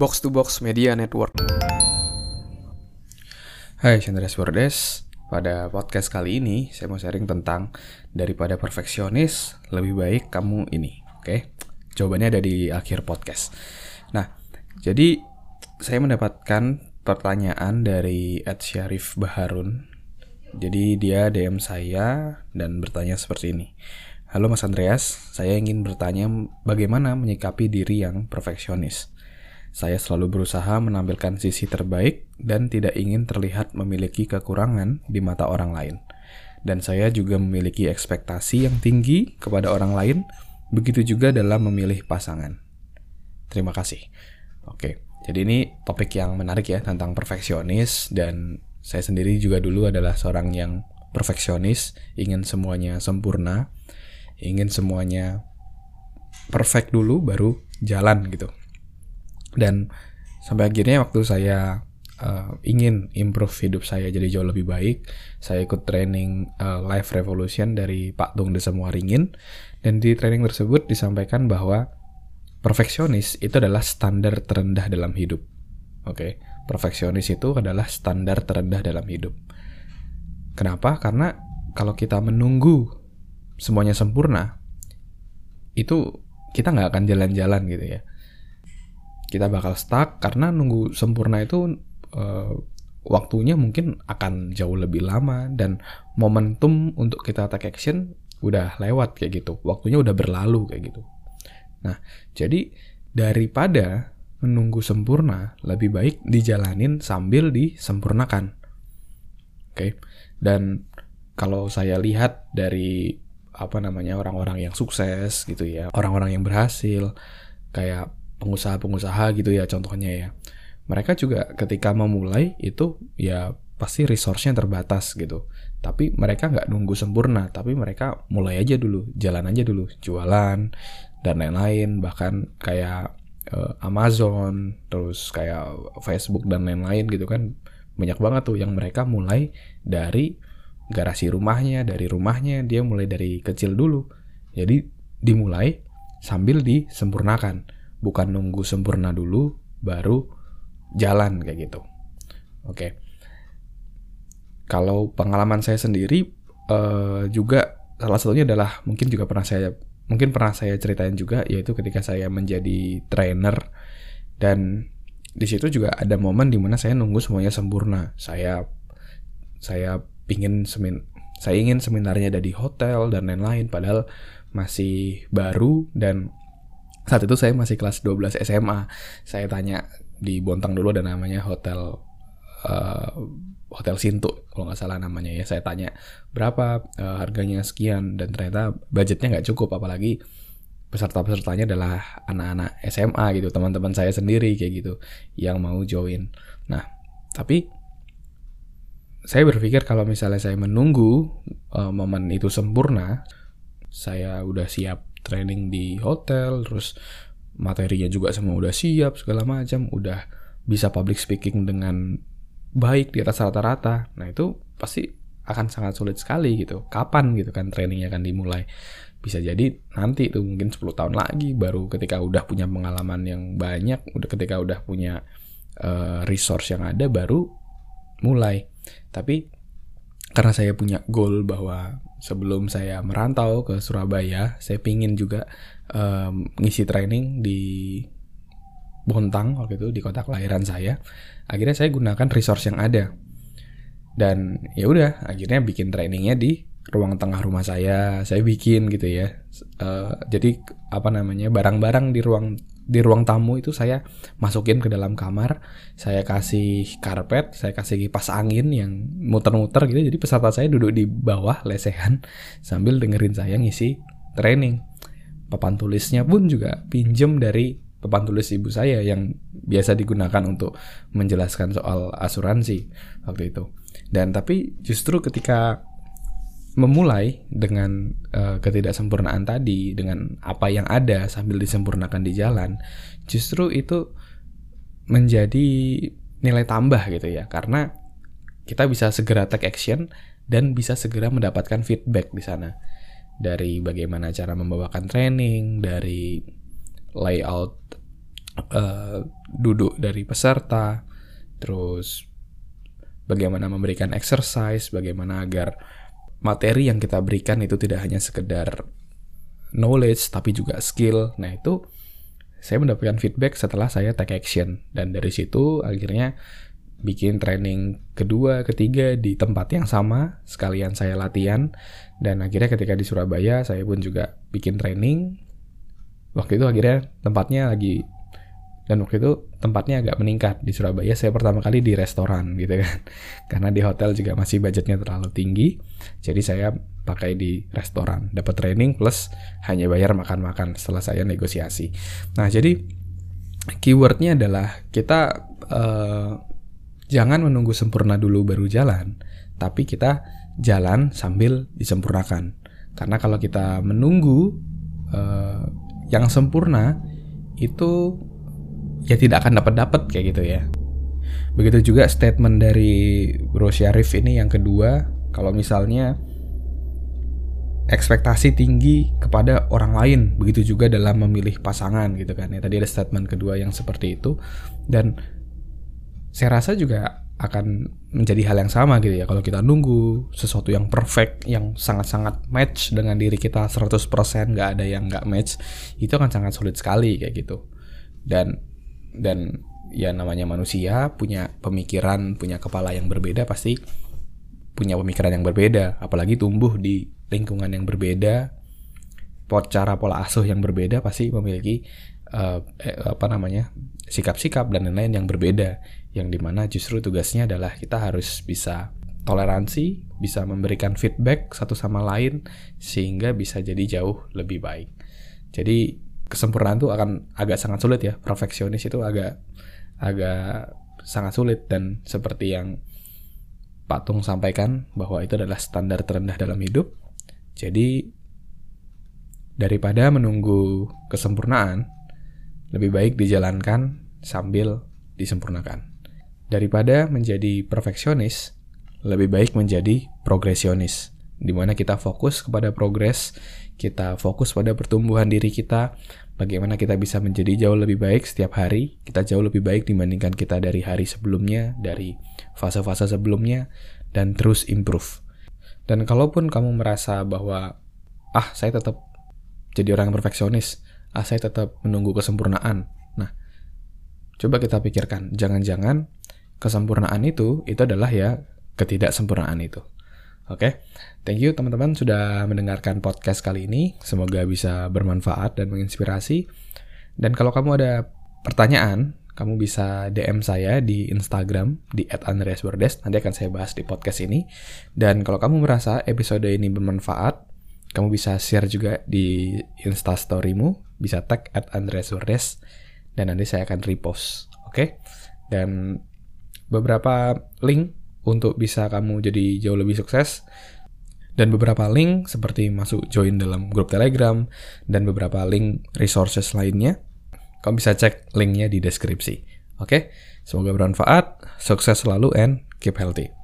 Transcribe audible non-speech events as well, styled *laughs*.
Box to Box Media Network. Hai, Chandra Wordes. Pada podcast kali ini, saya mau sharing tentang daripada perfeksionis, lebih baik kamu ini. Oke, jawabannya ada di akhir podcast. Nah, jadi saya mendapatkan pertanyaan dari Ed Syarif Baharun. Jadi dia DM saya dan bertanya seperti ini. Halo Mas Andreas, saya ingin bertanya bagaimana menyikapi diri yang perfeksionis. Saya selalu berusaha menampilkan sisi terbaik dan tidak ingin terlihat memiliki kekurangan di mata orang lain. Dan saya juga memiliki ekspektasi yang tinggi kepada orang lain, begitu juga dalam memilih pasangan. Terima kasih. Oke, jadi ini topik yang menarik ya tentang perfeksionis dan saya sendiri juga dulu adalah seorang yang perfeksionis, ingin semuanya sempurna, ingin semuanya perfect dulu baru jalan gitu dan sampai akhirnya waktu saya uh, ingin improve hidup saya jadi jauh lebih baik saya ikut training uh, Life Revolution dari Pak Tung Desa Muaringin. Dan di training tersebut disampaikan bahwa perfeksionis itu adalah standar terendah dalam hidup. Oke okay? perfeksionis itu adalah standar terendah dalam hidup. Kenapa? Karena kalau kita menunggu semuanya sempurna itu kita nggak akan jalan-jalan gitu ya kita bakal stuck karena nunggu sempurna itu uh, waktunya mungkin akan jauh lebih lama dan momentum untuk kita take action udah lewat kayak gitu. Waktunya udah berlalu kayak gitu. Nah jadi daripada menunggu sempurna lebih baik dijalanin sambil disempurnakan. Oke? Okay? dan kalau saya lihat dari apa namanya orang-orang yang sukses gitu ya orang-orang yang berhasil kayak pengusaha-pengusaha gitu ya contohnya ya. Mereka juga ketika memulai itu ya pasti resource-nya terbatas gitu. Tapi mereka nggak nunggu sempurna, tapi mereka mulai aja dulu, jalan aja dulu, jualan dan lain-lain, bahkan kayak uh, Amazon, terus kayak Facebook dan lain-lain gitu kan banyak banget tuh yang mereka mulai dari garasi rumahnya, dari rumahnya dia mulai dari kecil dulu. Jadi dimulai sambil disempurnakan bukan nunggu sempurna dulu baru jalan kayak gitu. Oke. Kalau pengalaman saya sendiri uh, juga salah satunya adalah mungkin juga pernah saya mungkin pernah saya ceritain juga yaitu ketika saya menjadi trainer dan di situ juga ada momen di mana saya nunggu semuanya sempurna. Saya saya pingin semin saya ingin seminarnya ada di hotel dan lain-lain padahal masih baru dan saat itu saya masih kelas 12 SMA. Saya tanya di Bontang dulu ada namanya hotel uh, hotel Sintu kalau nggak salah namanya ya. Saya tanya berapa uh, harganya sekian dan ternyata budgetnya nggak cukup apalagi peserta-pesertanya adalah anak-anak SMA gitu, teman-teman saya sendiri kayak gitu yang mau join. Nah, tapi saya berpikir kalau misalnya saya menunggu uh, momen itu sempurna, saya udah siap training di hotel, terus materinya juga semua udah siap segala macam, udah bisa public speaking dengan baik di atas rata-rata. Nah itu pasti akan sangat sulit sekali gitu. Kapan gitu kan trainingnya akan dimulai? Bisa jadi nanti itu mungkin 10 tahun lagi baru ketika udah punya pengalaman yang banyak, udah ketika udah punya uh, resource yang ada baru mulai. Tapi karena saya punya goal bahwa sebelum saya merantau ke Surabaya, saya pingin juga um, ngisi training di Bontang waktu itu di kota kelahiran saya. Akhirnya saya gunakan resource yang ada. Dan ya udah, akhirnya bikin trainingnya di ruang tengah rumah saya. Saya bikin gitu ya. Uh, jadi apa namanya barang-barang di ruang di ruang tamu itu saya masukin ke dalam kamar, saya kasih karpet, saya kasih kipas angin yang muter-muter gitu. Jadi peserta saya duduk di bawah lesehan sambil dengerin saya ngisi training. Papan tulisnya pun juga pinjem dari papan tulis ibu saya yang biasa digunakan untuk menjelaskan soal asuransi waktu itu. Dan tapi justru ketika memulai dengan uh, ketidaksempurnaan tadi dengan apa yang ada sambil disempurnakan di jalan justru itu menjadi nilai tambah gitu ya. Karena kita bisa segera take action dan bisa segera mendapatkan feedback di sana. Dari bagaimana cara membawakan training dari layout uh, duduk dari peserta, terus bagaimana memberikan exercise, bagaimana agar materi yang kita berikan itu tidak hanya sekedar knowledge tapi juga skill. Nah, itu saya mendapatkan feedback setelah saya take action dan dari situ akhirnya bikin training kedua, ketiga di tempat yang sama, sekalian saya latihan dan akhirnya ketika di Surabaya saya pun juga bikin training. Waktu itu akhirnya tempatnya lagi dan waktu itu tempatnya agak meningkat. Di Surabaya saya pertama kali di restoran gitu kan. *laughs* Karena di hotel juga masih budgetnya terlalu tinggi. Jadi saya pakai di restoran. Dapat training plus hanya bayar makan-makan setelah saya negosiasi. Nah jadi keywordnya adalah kita uh, jangan menunggu sempurna dulu baru jalan. Tapi kita jalan sambil disempurnakan. Karena kalau kita menunggu uh, yang sempurna itu ya tidak akan dapat dapat kayak gitu ya. Begitu juga statement dari Bro Syarif ini yang kedua, kalau misalnya ekspektasi tinggi kepada orang lain, begitu juga dalam memilih pasangan gitu kan. Ya tadi ada statement kedua yang seperti itu dan saya rasa juga akan menjadi hal yang sama gitu ya kalau kita nunggu sesuatu yang perfect yang sangat-sangat match dengan diri kita 100% nggak ada yang nggak match itu akan sangat sulit sekali kayak gitu dan dan ya namanya manusia punya pemikiran punya kepala yang berbeda pasti punya pemikiran yang berbeda. Apalagi tumbuh di lingkungan yang berbeda cara pola asuh yang berbeda pasti memiliki uh, apa namanya sikap-sikap dan lain-lain yang berbeda. Yang di mana justru tugasnya adalah kita harus bisa toleransi bisa memberikan feedback satu sama lain sehingga bisa jadi jauh lebih baik. Jadi kesempurnaan tuh akan agak sangat sulit ya. Perfeksionis itu agak agak sangat sulit. Dan seperti yang Pak Tung sampaikan bahwa itu adalah standar terendah dalam hidup. Jadi daripada menunggu kesempurnaan lebih baik dijalankan sambil disempurnakan. Daripada menjadi perfeksionis lebih baik menjadi progresionis di mana kita fokus kepada progres kita fokus pada pertumbuhan diri kita, bagaimana kita bisa menjadi jauh lebih baik setiap hari, kita jauh lebih baik dibandingkan kita dari hari sebelumnya, dari fase-fase sebelumnya, dan terus improve. Dan kalaupun kamu merasa bahwa, ah saya tetap jadi orang yang perfeksionis, ah saya tetap menunggu kesempurnaan. Nah, coba kita pikirkan, jangan-jangan kesempurnaan itu, itu adalah ya ketidaksempurnaan itu. Oke, okay? thank you teman-teman sudah mendengarkan podcast kali ini. Semoga bisa bermanfaat dan menginspirasi. Dan kalau kamu ada pertanyaan, kamu bisa DM saya di Instagram di @andreasbordes. Nanti akan saya bahas di podcast ini. Dan kalau kamu merasa episode ini bermanfaat, kamu bisa share juga di Insta Storymu, bisa tag @andreasbordes dan nanti saya akan repost. Oke? Okay? Dan beberapa link untuk bisa kamu jadi jauh lebih sukses. Dan beberapa link seperti masuk join dalam grup Telegram dan beberapa link resources lainnya kamu bisa cek linknya di deskripsi. Oke? Semoga bermanfaat. Sukses selalu and keep healthy